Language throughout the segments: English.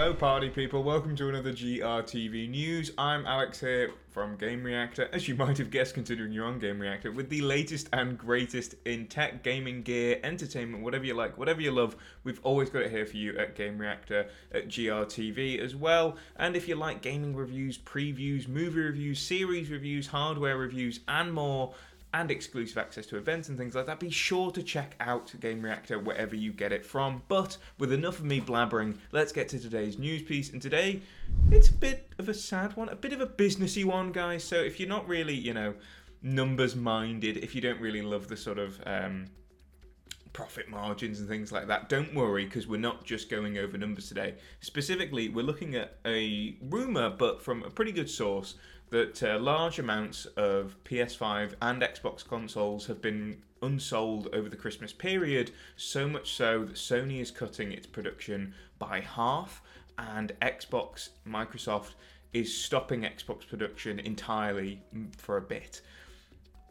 Hello, party people. Welcome to another GRTV news. I'm Alex here from Gamereactor, as you might have guessed, considering you're on Gamereactor, with the latest and greatest in tech, gaming gear, entertainment, whatever you like, whatever you love. We've always got it here for you at Gamereactor, at GRTV as well. And if you like gaming reviews, previews, movie reviews, series reviews, hardware reviews, and more, and exclusive access to events and things like that, be sure to check out Gamereactor wherever you get it from. But with enough of me blabbering, let's get to today's news piece. And today, it's a bit of a sad one, a bit of a businessy one, guys. So if you're not really, you know, numbers minded, if you don't really love the sort of um, profit margins and things like that, don't worry because we're not just going over numbers today. Specifically, we're looking at a rumor, but from a pretty good source, that uh, large amounts of PS5 and Xbox consoles have been unsold over the Christmas period, so much so that Sony is cutting its production by half, and Xbox, Microsoft, is stopping Xbox production entirely for a bit.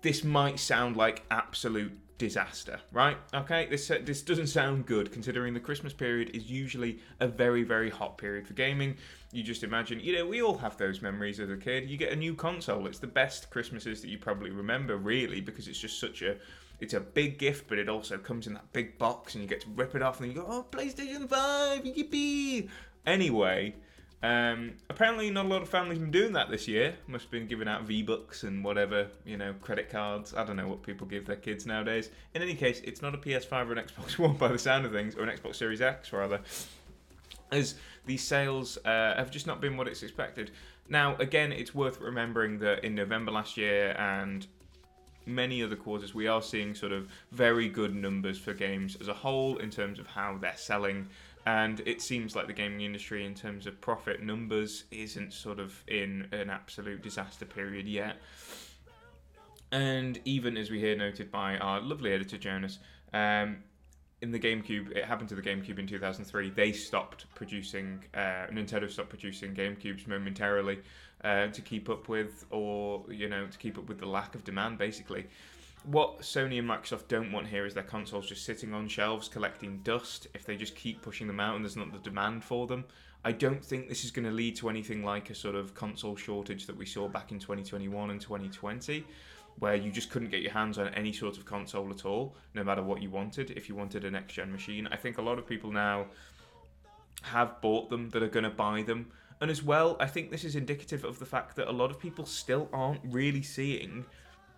This might sound like absolute disaster, right? Okay, this uh, this doesn't sound good considering the Christmas period is usually a very very hot period for gaming. You just imagine, you know, we all have those memories as a kid. You get a new console. It's the best Christmases that you probably remember, really, because it's just such a it's a big gift, but it also comes in that big box, and you get to rip it off, and you go, "Oh, PlayStation Five, yippee!" Anyway, um, apparently, not a lot of families have been doing that this year. Must have been giving out V Bucks and whatever, you know, credit cards. I don't know what people give their kids nowadays. In any case, it's not a PS5 or an Xbox One by the sound of things, or an Xbox Series X rather, as these sales uh, have just not been what it's expected. Now, again, it's worth remembering that in November last year and many other quarters, we are seeing sort of very good numbers for games as a whole in terms of how they're selling and it seems like the gaming industry in terms of profit numbers isn't sort of in an absolute disaster period yet and even as we hear noted by our lovely editor jonas um, in the GameCube, it happened to the GameCube in 2003. They stopped producing, uh, Nintendo stopped producing GameCubes momentarily uh, to keep up with, or you know, to keep up with the lack of demand, basically what Sony and Microsoft don't want here is their consoles just sitting on shelves collecting dust if they just keep pushing them out and there's not the demand for them. I don't think this is going to lead to anything like a sort of console shortage that we saw back in 2021 and 2020, where you just couldn't get your hands on any sort of console at all, no matter what you wanted, if you wanted a next gen machine. I think a lot of people now have bought them that are going to buy them. And as well, I think this is indicative of the fact that a lot of people still aren't really seeing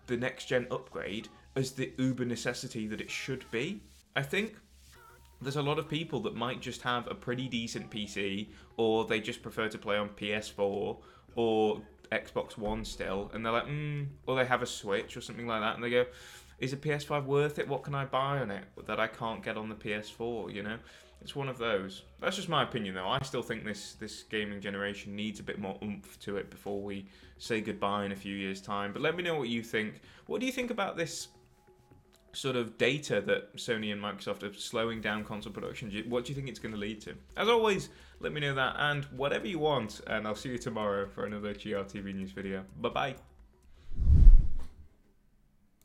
the next gen upgrade as the uber necessity that it should be. I think there's a lot of people that might just have a pretty decent PC, or they just prefer to play on PS4 or Xbox One still, and they're like, mm, or they have a Switch or something like that, and they go, is a PS5 worth it? What can I buy on it that I can't get on the PS4? You know, it's one of those. That's just my opinion, though. I still think this this gaming generation needs a bit more oomph to it before we say goodbye in a few years' time. But let me know what you think. What do you think about this sort of data that Sony and Microsoft are slowing down console production? What do you think it's going to lead to? As always, let me know that and whatever you want. And I'll see you tomorrow for another GRTV news video. Bye bye.